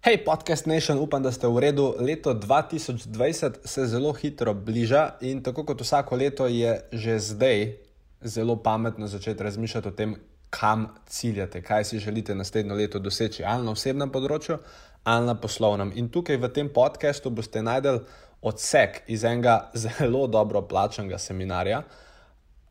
Hej, podcast Nation, upam, da ste v redu. Leto 2020 se zelo hitro bliža in tako kot vsako leto je že zdaj zelo pametno začeti razmišljati o tem, kam ciljate, kaj si želite naslednjo leto doseči, ali na osebnem področju, ali na poslovnem. In tukaj v tem podkastu boste najdel odsek iz enega zelo dobro plačanega seminarja.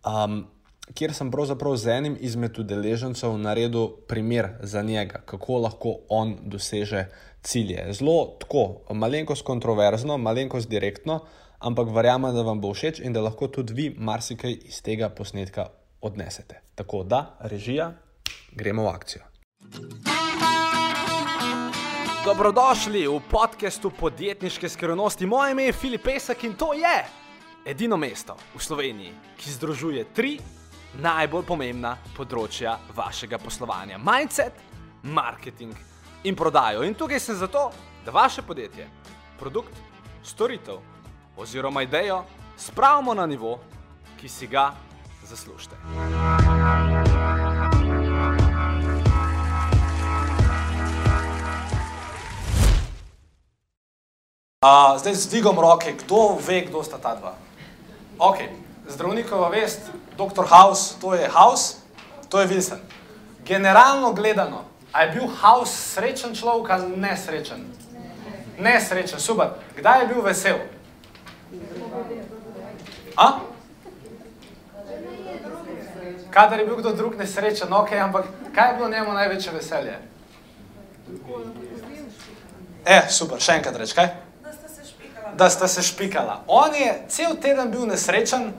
Um, kjer sem pravzaprav z enim izmed udeležencev naredil primer za njega, kako lahko on doseže cilje. Zelo tako, malenkost kontroverzno, malenkost direktno, ampak verjamem, da vam bo všeč in da lahko tudi vi marsikaj iz tega posnetka odnesete. Tako da, režija, gremo v akcijo. Dobrodošli v podkastu podjetniške skrivnosti. Moje ime je Filip Pesek in to je edino mesto v Sloveniji, ki združuje tri najbolj pomembna področja vašega poslovanja: mindset, marketing in prodajo. In tukaj sem zato, da vaše podjetje, produkt, storitev oziroma idejo spravimo na nivo, ki si ga zaslužite. Uh, zdaj z dvigom roke, kdo ve, kdo sta ta dva? Okay. Zdravnikova vest, dr. House, to je House, to je Wilson. Generalno gledano, a je bil House srečen človek ali nesrečen? Nesrečen, super. Kdaj je bil vesel? A? Kadar je bil kdo drug nesrečen, ok, ampak kaj je bilo njemu največje veselje? E, super, še enkrat reč, kaj? Da sta se špikala. On je cel teden bil nesrečen,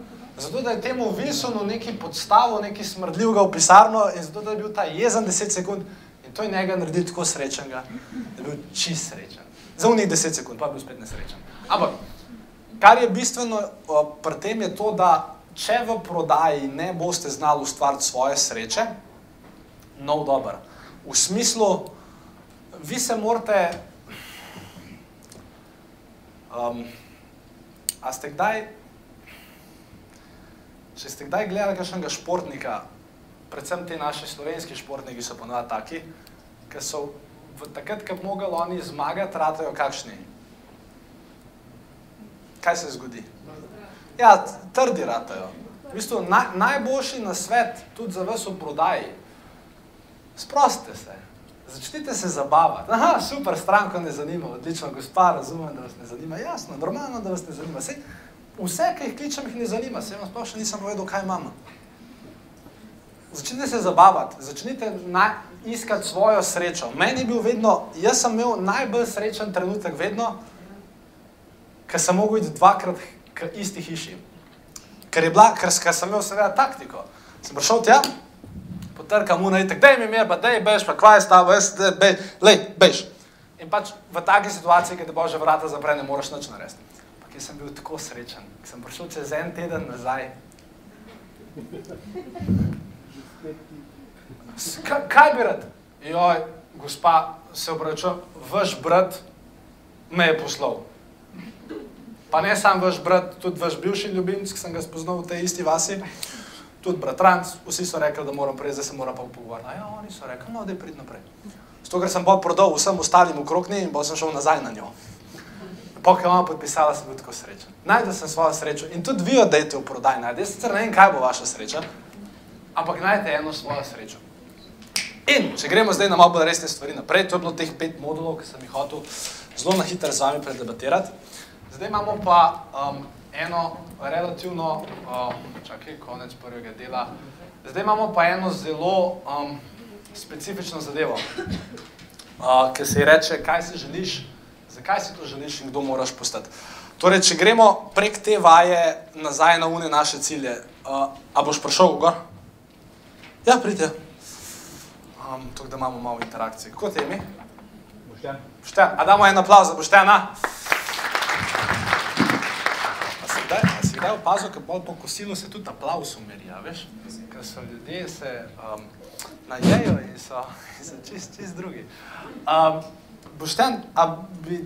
zato da je temu Wilsonu neki podstavil, neki smrdljivega v pisarno in zato da je bil ta jezen 10 sekund in to je njega naredil tako srečnega, da je bil čist srečen. Za unih 10 sekund, pa je bil spet nesrečen. Ampak, kar je bistveno pri tem je to, da če v prodaji ne boste znali ustvariti svoje sreče, no dober. V smislu, vi se morate, a ste kdaj Če ste kdaj gledali kakšnega športnika, predvsem ti naši slovenski športniki so ponovadi taki, ki so v takrat, ko bi mogli oni zmagati, ratajo kakšni. Kaj se zgodi? Ja, trdi ratajo. V bistvu naj, najboljši na svet, tudi za vas v prodaji, sprostite se. Začnite se zabavati. Aha, super, stranko ne zanima, odlično, gospa, razumem, da vas ne zanima. Jasno, normalno, da vas ne zanima. Sej, vse, ki jih kličem, jih ne zanima, se vam sploh še nisem povedal, kaj imamo. Začnite se zabavati, začnite iskati svojo srečo. Meni je bil vedno, jaz sem imel najbolj srečen trenutek vedno, ker sem mogel iti dvakrat k isti hiši. Ker je bila, ker, ker sem imel seveda taktiko. Sem prišel tja, potrkam mu na itek, daj mi mir, pa daj bež, pa kvaj stavo, jaz, daj, bej, lej, bež. In pač v taki situaciji, ki te bože vrata zapre, ne moreš nič narediti ki sem bil tako srečen, ki sem prišel čez en teden nazaj. Kaj, bi rad? Joj, gospa, se obračam, vaš brat me je poslal. Pa ne sam vaš brat, tudi vaš bivši ljubimc, ki sem ga spoznal v tej isti vasi, tudi bratranc, vsi so rekli, da moram prej, zdaj se moram pa pogovarjati. Ja, oni so rekli, no, da je prid naprej. Zato, ker sem bolj prodal vsem ostalim okrog nje in bolj sem šel nazaj na njo. Pokaj vam podpisala, sem bil tako srečen. Najdel sem svojo srečo in tudi vi odejte v prodaj. Najdete, jaz sicer ne vem, kaj bo vaša sreča, ampak najdete eno svojo srečo. In če gremo zdaj na malo bolj resne stvari naprej, to je bilo teh pet modulov, ki sem jih hotel zelo na hitro z vami predebatirati. Zdaj imamo pa um, eno relativno, um, čakaj, konec prvega dela. Zdaj imamo pa eno zelo um, specifično zadevo, uh, ki se ji reče, kaj si želiš zakaj si to želiš in kdo moraš postati. Torej, če gremo prek te vaje nazaj na une naše cilje, uh, a boš prišel gor? Ja, pridite. Um, Tukaj, da imamo malo interakcije. Kako te ime? Boštjan. Boštjan. A damo en aplauz za Boštjana. A si kdaj, a si kdaj opazil, kad bolj po kosilu se tudi aplauz umeri, a veš? Ker so ljudje se um, najejo in so, in so čist, čist drugi. Um, Boštjan, a, bi,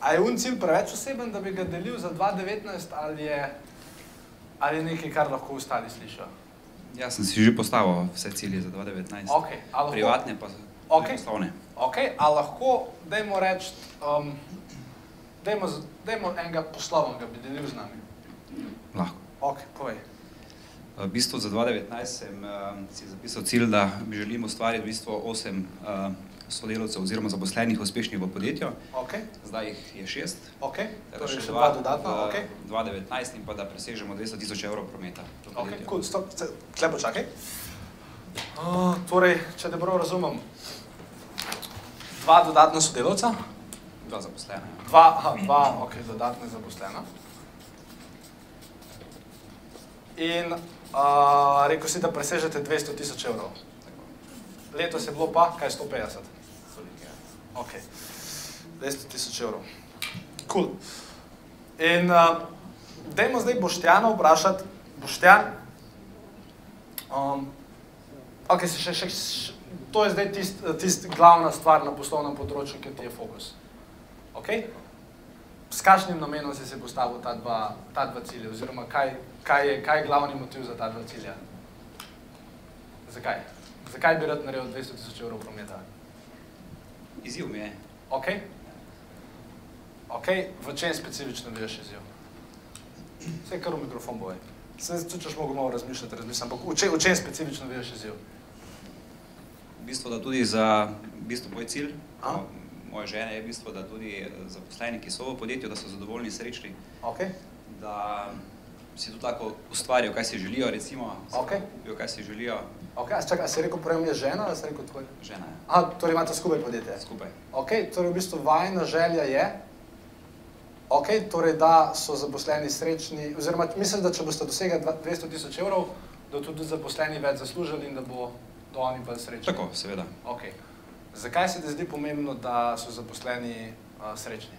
a je un cilj preveč oseben, da bi ga delil za 2019 ali je, ali je nekaj, kar lahko ostali slišijo? Jaz sem si že postavil vse cilje za 2019. Okay, lahko- Privatne pa Okej. poslovne. Okay, a lahko, dajmo reči, um, dajmo, dajmo enega poslovnega bi delil z nami. Lahko. Ok, povej. V bistvu za 2019 sem uh, si zapisal cilj, da bi želim ustvariti v bistvu 8 uh, sodelavcev oziroma zaposlenih uspešnih v podjetju. Ok, Zdaj jih je 6. ok, Tako torej še še dva dodatna, v ok. 2019 in pa da presežemo 200 tisoč evrov prometa. Ok, cool, stop, se- tle počakaj. Uh, torej, če te prav razumem, dva dodatna sodelavca, Dva zaposlena. ja. dva, aha, dva ok, dodatna zaposlena. In uh, rekel si, da presežete 200 tisoč evrov. Tako. Letos je bilo pa, kaj 150? Ok, 200 tisoč evrov. Cool. In uh, dajmo zdaj Boštjana vprašati, Boštjan, um, okay, se še, še, še, to je zdaj tista tist glavna stvar na poslovnem področju, ki ti je fokus. Okay? S kakšnim namenom si se postavil ta dva, ta dva cilja, oziroma kaj, kaj, je, kaj je glavni motiv za ta dva cilja? Zakaj? Zakaj bi rad naredil 200 tisoč evrov prometa? Izziv mi je. Ok. Ok, v čem specifično vidiš izziv? Vse kar v mikrofon boje. Se tudi, če mogo malo razmišljati, razmišljam, ampak v čem, v čem specifično vidiš izziv? V bistvu, da tudi za v bistvu moj cilj, A? mo- moje žene je v bistvu, da tudi eh, zaposleni, ki so v podjetju, da so zadovoljni, srečni, Ok, da si tudi tako ustvarijo, kaj si želijo, recimo, Okej. kupijo, kaj si želijo, ok, a, čakaj, a si rekel prej mi je žena, ali si rekel tvoj? žena je Aha, torej imate skupaj podjetje. skupaj. Ok, torej v bistvu vajna želja je, ok, torej da so zaposleni srečni, oziroma mislim, da če boste dosegli dva- 200 tisoč evrov, da tudi zaposleni več zaslužili in da bo do oni bolj srečni. Tako, seveda. Okay. Zakaj se ti zdi pomembno, da so zaposleni uh, srečni?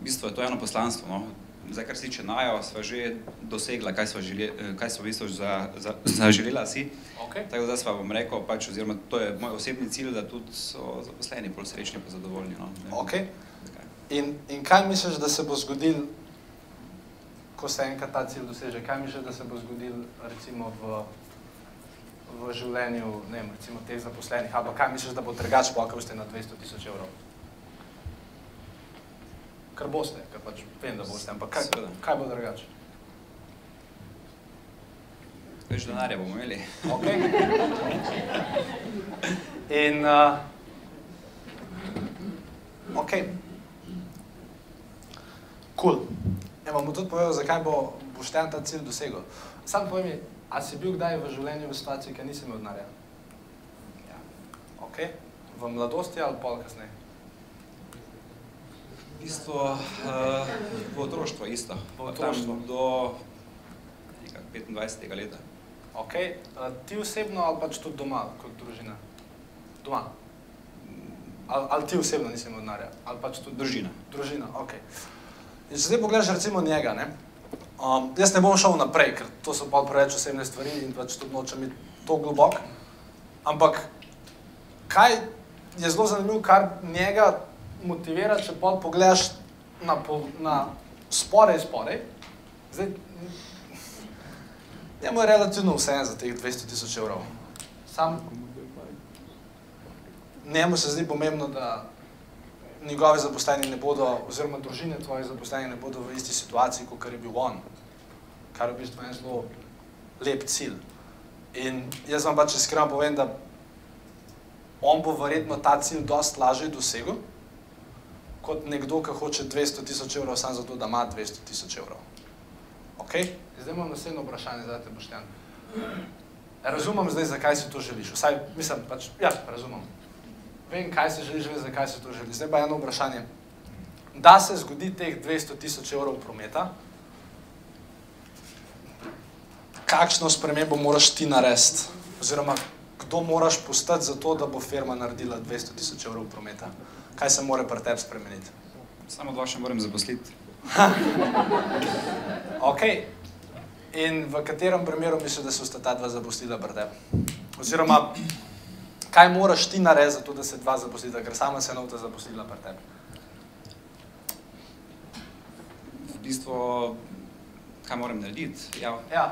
V bistvu je to eno poslanstvo. No. Zdaj, kar se tiče najo, sva že dosegla, kaj sva, želje, eh, kaj sva v bistvu za, za, zaželela si. Okay. Tako da zdaj sva bom rekel, pač, oziroma to je moj osebni cilj, da tudi so zaposleni bolj srečni in zadovoljni. No. Okay. zakaj. In, in kaj misliš, da se bo zgodil, ko se enkrat ta cilj doseže? Kaj misliš, da se bo zgodil recimo v, v življenju ne vem, recimo teh zaposlenih? Ali pa kaj misliš, da bo drugače, pa ko boste na 200 tisoč evrov? Kar boste, ker pač vem, da boste, ampak kaj, Seveda. kaj bo drugače? Več denarja bomo imeli. Ok. In, uh, ok. Cool. Ja, vam bom tudi povedal, zakaj bo Boštjan ta cilj dosegel. Sam povej mi, a si bil kdaj v življenju v situaciji, ki nisi imel denarja? Ja. Ok. V mladosti ali pol kasneje? V bistvu uh, v otroštvu isto. V Pa tam. Do nekak 25. leta. Ok. Uh, ti osebno ali pač tudi doma, kot družina? Doma. Ali, ali ti osebno nisi imel denarja? Ali pač tudi Družina. Družina, ok. In če zdaj pogledaš recimo njega, ne? Um, jaz ne bom šel naprej, ker to so pa preveč osebne stvari in pač tudi nočem biti to globok. Ampak kaj je zelo zanimivo, kar njega motivira, če pa pogledaš na, po, na sporej, sporej. Zdaj, njemu je relativno vse za teh 200 tisoč evrov. Sam njemu se zdi pomembno, da njegovi zaposleni ne bodo, oziroma družine tvojih zaposlenih ne bodo v isti situaciji, kot je bil on. Kar je v bistvu en zelo lep cilj. In jaz vam pač iskreno povem, da on bo verjetno ta cilj dosti lažje dosegel, kot nekdo, ki hoče 200 tisoč evrov samo zato, da ima 200 tisoč evrov. Ok? Zdaj imam naslednjo vprašanje za te, Boštjan. Razumem zdaj, zakaj si to želiš. Vsaj, mislim, pač, ja, razumem. Vem, kaj si želiš, vem, zakaj si to želiš. Zdaj pa eno vprašanje. Da se zgodi teh 200 tisoč evrov prometa, kakšno spremembo moraš ti narediti? Oziroma, kdo moraš postati za to, da bo firma naredila 200 tisoč evrov prometa? Kaj se mora pri tebi spremeniti? Samo dva še moram zaposliti. Ok. In v katerem primeru misliš, da se sta ta dva zaposlila pri tebi? Oziroma, kaj moraš ti narediti, za to, da se dva zaposlita, ker sama se novta zaposlila pri tebi? V bistvu, kaj moram narediti? Ja, Ja.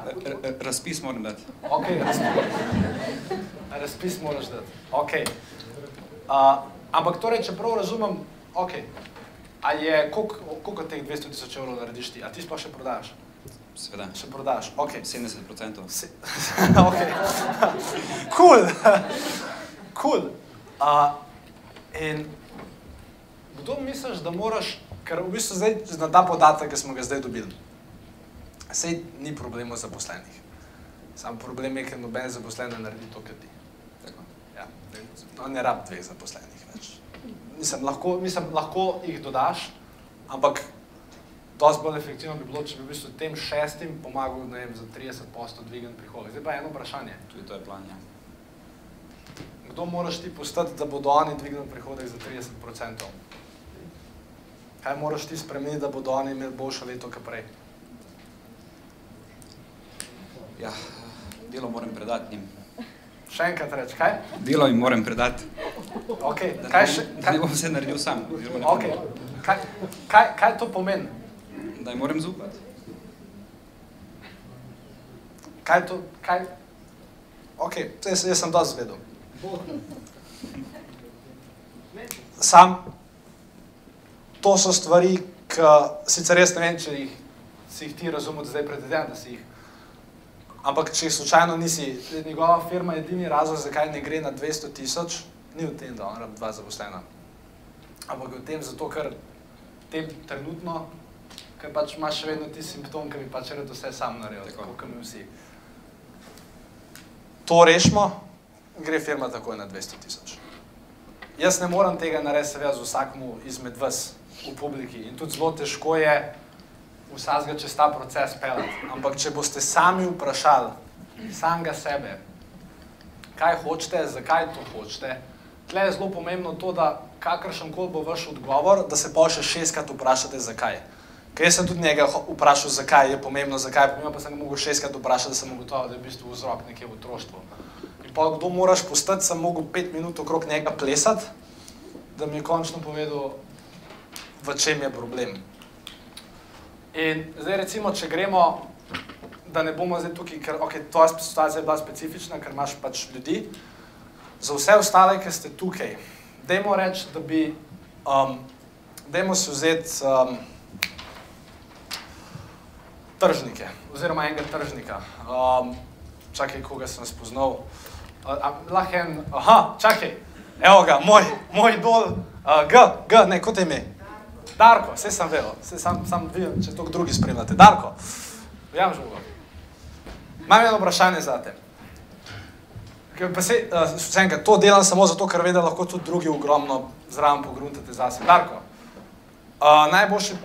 razpis moram dati. Ok, razpis. razpis moraš dati. Ok. Uh, ampak torej, če prav razumem, ok, a je, koliko teh 200 tisoč evrov narediš ti, a ti sploh še prodajaš? Seveda, Še prodajaš, ok. 70 odstotkov. Se- ok, kul, kul. Uh, in kdo misliš, da moraš, ker v bistvu zdaj na ta podatek, ki smo ga zdaj dobili, sej ni problemov zaposlenih. Sam problem je, ker noben zaposlen ne naredi to, kar ti. Ja, no, ne rab dveh zaposlenih več. Mislim, lahko, mislim, lahko jih dodaš, ampak dosti bolj efektivno bi bilo, če bi v bistvu tem šestim pomagal ne vem, za 30 posto dvigniti prihodek. Zdaj pa eno vprašanje. Tudi to je plan. Ja. Kdo moraš ti postati, da bodo oni dvignili prihodek za 30 Kaj moraš ti spremeniti, da bodo oni imeli boljše leto, kot prej? Ja, delo moram predati njim. Še enkrat reč, kaj? Delo jim moram predati. Okay. Da Kaj, še, da kaj, ne bom vse naredil sam. okay. bom- kaj, kaj, kaj to pomeni? Da jim moram zaupati. Kaj to, kaj? Ok, to jaz, jaz sem dosti zvedel. Sam, to so stvari, ki sicer res ne vem, če jih, si jih ti razumel, da zdaj predvidevam, da si jih. Ampak če slučajno nisi, njegova firma je edini razlog, zakaj ne gre na 200 tisoč, ni v tem, da on rab dva zaposlena. Ampak v tem, zato ker tem trenutno, ker pač imaš še vedno ti simptom, ki bi pač rad vse sam naredil, tako kot mi vsi. To rešimo, gre firma takoj na 200 tisoč. Jaz ne morem tega narediti, seveda, z vsakmu izmed vas v publiki in tudi zelo težko je vsakega čez ta proces pelati. Ampak če boste sami vprašali samega sebe, kaj hočete, zakaj to hočete, tle je zelo pomembno to, da kakršen koli bo vaš odgovor, da se pa še šestkrat vprašate, zakaj. Ker jaz sem tudi njega vprašal, zakaj je pomembno, zakaj je pomembno, pa sem ga mogel šestkrat vprašati, da sem ugotovil, da je v bistvu vzrok nekje v otroštvu. In pa kdo moraš postati, sem mogel pet minut okrog njega plesati, da mi je končno povedal, v čem je problem. In zdaj recimo, če gremo, da ne bomo zdaj tukaj, ker okay, tvoja situacija je bila specifična, ker imaš pač ljudi, za vse ostale, ki ste tukaj, dajmo reči, da bi, um, dajmo si vzeti um, tržnike, oziroma enega tržnika. Um, čakaj, koga sem spoznal. Uh, lahko en, aha, čakaj, evo ga, moj, moj idol, uh, G, G, ne, kot je ime. Darko, vse sem vedel, vse sam, sam vidim, če to drugi spremljate. Darko, vjam žugo. Imam eno vprašanje za te. Pa se, uh, še enkrat, to delam samo zato, ker vem, da lahko tudi drugi ogromno zraven pogruntate zase. Darko, uh, najboljše,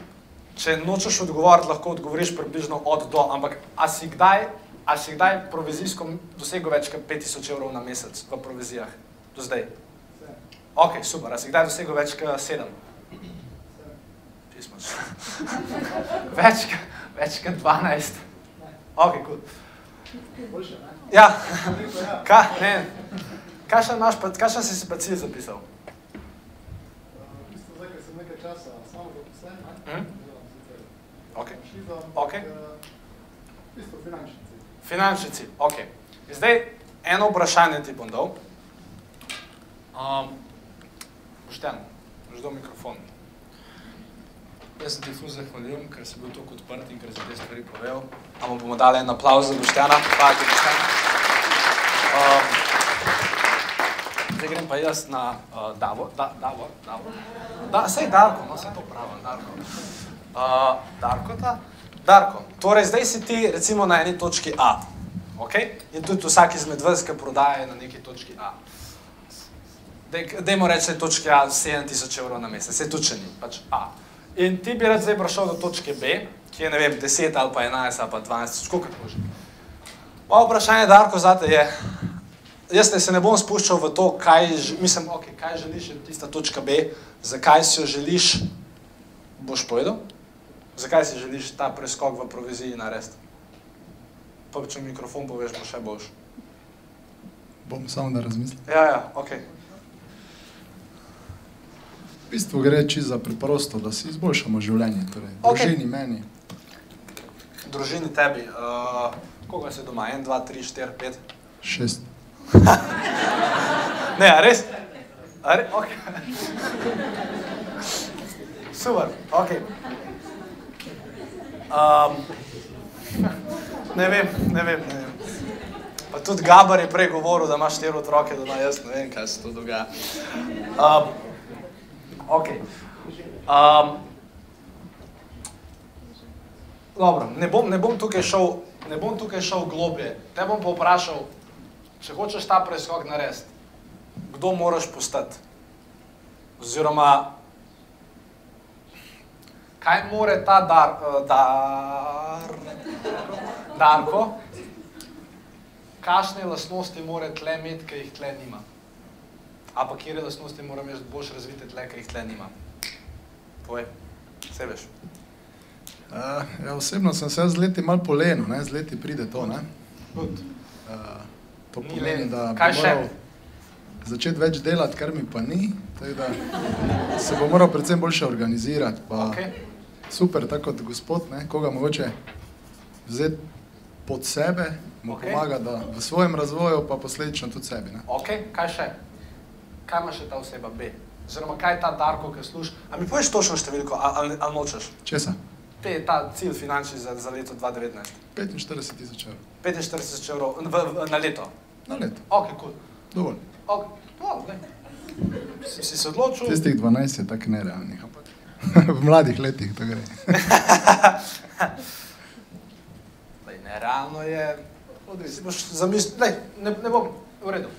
če nočeš odgovoriti, lahko odgovoriš približno od do, ampak a si kdaj, a si kdaj provizijsko dosegel več kot 5000 evrov na mesec v provizijah do zdaj? Ok, super, a si kdaj dosegel več kot 7? Pismo. več, več kot 12. Ok. Cool. Ja, kaj, ne, kakšen pa- kakšen si si pa cilj zapisal? Časa samo zaposlen, ne? Ok. Ok. Isto finančni cilj. Finančni cilj, ok. Zdaj, eno vprašanje ti bom dal. Um, Boštjan, boš dal mikrofon. Jaz se ti fuz zahvaljujem, ker si bil tako odprt in ker si te stvari povedal. Amo bomo dali en aplauz za Boštjana. Hvala ti, Boštjan. Um, zdaj grem pa jaz na uh, Davo, da, Davo, Davo. Da, sej Darko, no, sej to pravim, Darko. Uh, Darko ta? Darko, torej zdaj si ti recimo na eni točki A, ok? In tudi vsak izmed vas, ki prodaja na neki točki A. Dej- Dajmo reči, da je točka A 7000 evrov na mesec, se tudi če ni, pač A. In ti bi rad zdaj prišel do točke B, ki je ne vem, 10 ali pa 11 ali pa 12, koliko je že. Moje vprašanje, Darko, zate je, jaz ne, se ne bom spuščal v to, kaj, mislim, okay, kaj želiš, je tista točka B, zakaj si jo želiš, boš povedal? Zakaj si želiš ta preskok v proviziji narediti? Pa če mi mikrofon poveš, bo še boljš. Bom samo da razmislim. Ja, ja, ok. V bistvu gre čisto za preprosto, da si izboljšamo življenje, torej Ok. družini, meni. Družini tebi, uh, koga si doma? 1, 2, 3, 4, 5? Šest. Ne, a res? Are, okay. Super, ok. Um, ne vem, ne vem. Ne vem. Pa tudi Gabar je prej govoril, da imaš štiri otroke, da jaz ne vem, kaj se tu dogaja. Um, ok. Um, dobro, ne bom, ne bom tukaj šel, ne bom tukaj šel globlje. Te bom pa vprašal, če hočeš ta preskok narediti, kdo moraš postati? Oziroma, kaj more ta dar, uh, dar, Darko, kakšne lastnosti mora tle imeti, ki jih tle nima? A pa kje lastnosti mora imeti boljš razvite tle, ki jih tle nima? Povej, vse veš. Uh, ja, osebno sem se z leti mal polenil, ne? z leti pride to. Ne? Good. Uh, to Ni pomeni, len. da bi Kaj še? moral začeti več delati, kar mi pa ni. Da se bo moral predvsem boljše organizirati. Pa Okay. Super, tako kot gospod, ne? koga mogoče vzeti pod sebe, mu okay. pomaga, da v svojem razvoju, pa posledično tudi sebi. Ne? ok, kaj še? Kaj ima še ta oseba B? Oziroma, kaj je ta Darko, ki služi? A mi poveš točno številko, ali, ali, nočeš? Česa? Te je ta cilj finančni za, za leto 2019. 45 tisoč evrov 45 tisoč evrov v, v, na leto. na leto, Ok. Cool. dovolj. Ok, no, daj. si, si se odločil? Tistih 12 je tako nerealnih, v mladih letih to gre. Lej, nerealno je, si boš zamislil, lej, ne, ne bom, v redu.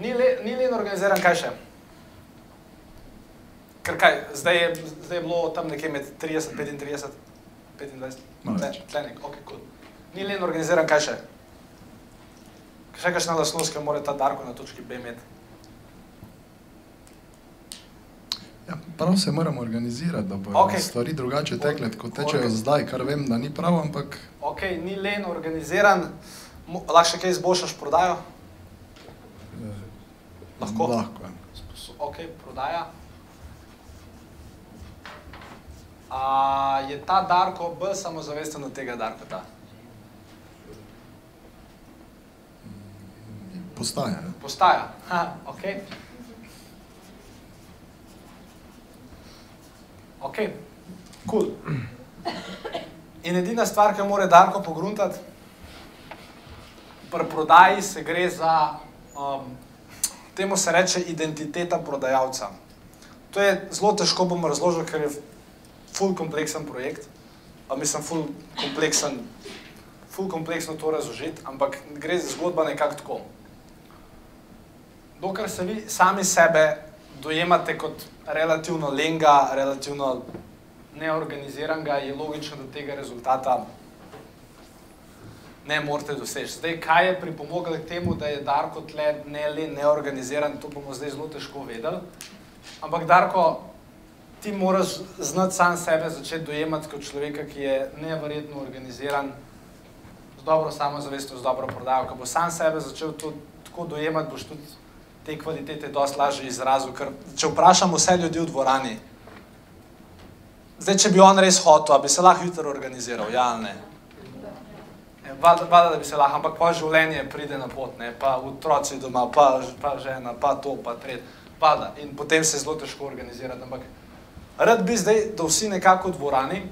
Ni, le, ni len organiziran, kaj še? Ker kaj, zdaj je, zdaj je bilo tam nekje med 30, 35, 25, Malo ne, več. tlenek, ok, cool. Ni len organiziran, kaj še? Še kakšna lastnost, ki mora ta Darko na točki B imeti? Ja, prav se moramo organizirati, da bodo okay. stvari drugače tekle, kot tečejo Okej. zdaj, kar vem, da ni prav, ampak Ok, ni len organiziran, lahko še kaj izboljšaš prodajo? Lahko. lahko ja. Sposo- Ok, prodaja. A je ta Darko bolj samozavesten od tega Darkota? postaja. Ja. Postaja. Ha, ok. Ok, cool. In edina stvar, ki jo mora Darko pogruntati, pri prodaji se gre za, um, temu se reče identiteta prodajalca. To je zelo težko bom razložil, ker je full kompleksen projekt. A mislim, full kompleksen, full kompleksno to razložiti, ampak gre za zgodba nekako tako. Dokler se vi sami sebe dojemate kot relativno lenga, relativno neorganiziranega, je logično, da tega rezultata ne morete doseči. Zdaj, kaj je pripomoglo k temu, da je Darko tle ne le neorganiziran, to bomo zdaj zelo težko vedeli. Ampak Darko, ti moraš znati sam sebe začeti dojemati kot človeka, ki je neverjetno organiziran, z dobro samozavestjo, z dobro prodajo. Ko bo sam sebe začel to tako dojemati, boš tudi te kvalitete dosti lažje izrazil. Ker če vprašamo vse ljudi v dvorani, zdaj, če bi on res hotel, bi se lahko jutro organiziral, ja ali ne? Valjda, valjda, da bi se lahko, ampak pa življenje pride na pot, ne? pa otroci doma, pa, pa žena, pa to, pa tret. Valjda. In potem se zelo težko organizirati. Ampak rad bi zdaj, da vsi nekako v dvorani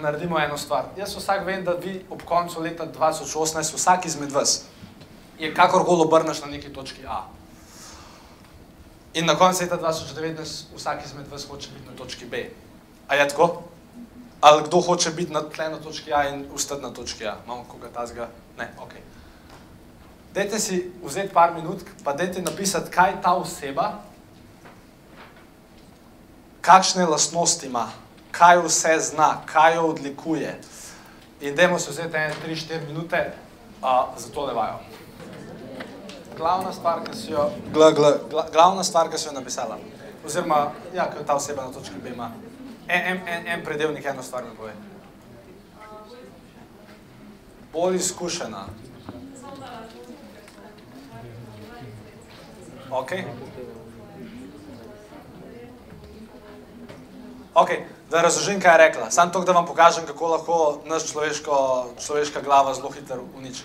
naredimo eno stvar. Jaz vsak vem, da vi ob koncu leta 2018, vsak izmed vas, je kakorkoli obrneš na neki točki A. In na koncu leta 2019 vsak izmed vas hoče biti na točki B. A je tako? Ali kdo hoče biti na tle na točki A in ustati na točki A? Imamo koga tazga? Ne, ok. Dajte si vzeti par minut, pa dajte napisati, kaj ta oseba, kakšne lastnosti ima, kaj vse zna, kaj jo odlikuje. In dajmo se vzeti ene 3-4 minute uh, za to levajo. Glavna stvar, ki si jo, gla, gla, gla, glavna stvar, ki si jo napisala, oziroma, ja, ki jo ta oseba na točki B ima. En, en, en, en predelnik eno stvar mi pove. Bolj izkušena. Ok. Ok, da razložim, kaj je rekla. Sam to, da vam pokažem, kako lahko naš človeško, človeška glava zelo hitro uniči.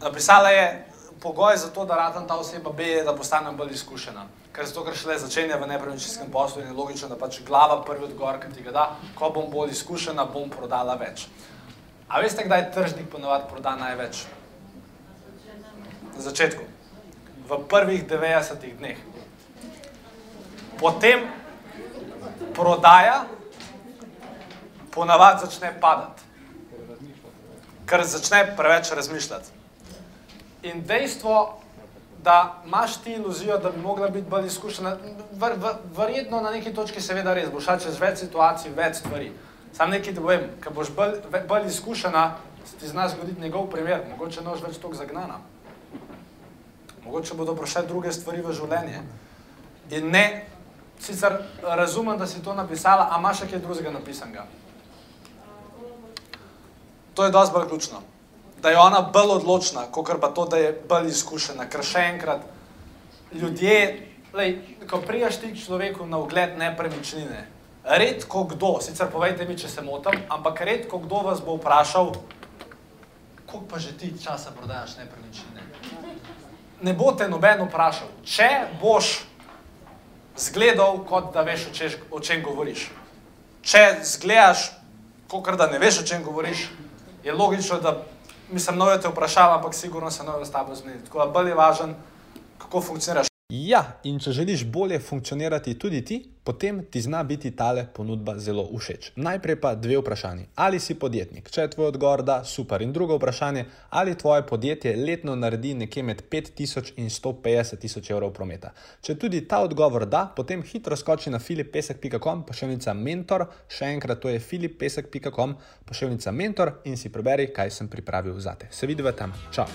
Napisala je, pogoj za to, da ratam ta oseba B, je, da postanem bolj izkušena. Ker zato, ker šele začenja v nepremičninskem poslu in je logično, da pač glava prvi odgovor, ki ti ga da, ko bom bolj izkušena, bom prodala več. A veste, kdaj tržnik ponovadi proda največ? Na začetku, v prvih 90 dneh. Potem prodaja ponavadi začne padati, ker začne preveč razmišljati. In dejstvo, da imaš ti iluzijo, da bi mogla biti bolj izkušena, ver, ver, verjetno na neki točki seveda res, boš šla čez več situacij, več stvari. Sam nekaj, da povem, ker boš bolj, bolj izkušena, se ti zna zgoditi njegov primer, mogoče nož več toliko zagnana. Mogoče bodo prišle druge stvari v življenje. In ne, sicer razumem, da si to napisala, a imaš še kaj drugega napisanega? To je dosti bolj ključno. Da je ona bolj odločna, kot pa to, da je bolj izkušena. Ker še enkrat, ljudje, lej, ko prijaš ti človeku na ogled nepremičnine, redko kdo, sicer povejte mi, če se motim, ampak redko kdo vas bo vprašal, koliko pa že ti časa prodajaš nepremičnine. Ne bo te noben vprašal. Če boš zgledal, kot da veš, o, češ, o čem govoriš. Če zgledaš, kot da ne veš, o čem govoriš, je logično, da mislim, nojo te vprašava, ampak sigurno se nojo s tabo zmeni. Tako da bolj je važen, kako funkcioniraš. Ja, in če želiš bolje funkcionirati tudi ti, potem ti zna biti tale ponudba zelo všeč. Najprej pa dve vprašanji. Ali si podjetnik? Če je tvoj odgovor da, super. In drugo vprašanje, ali tvoje podjetje letno naredi nekje med 5000 in 150 tisoč evrov prometa. Če tudi ta odgovor da, potem hitro skoči na filipesek.com, pošiljnica mentor, še enkrat to je filipesek.com, pošiljnica mentor in si preberi, kaj sem pripravil zate. Se vidiva tam. Čau!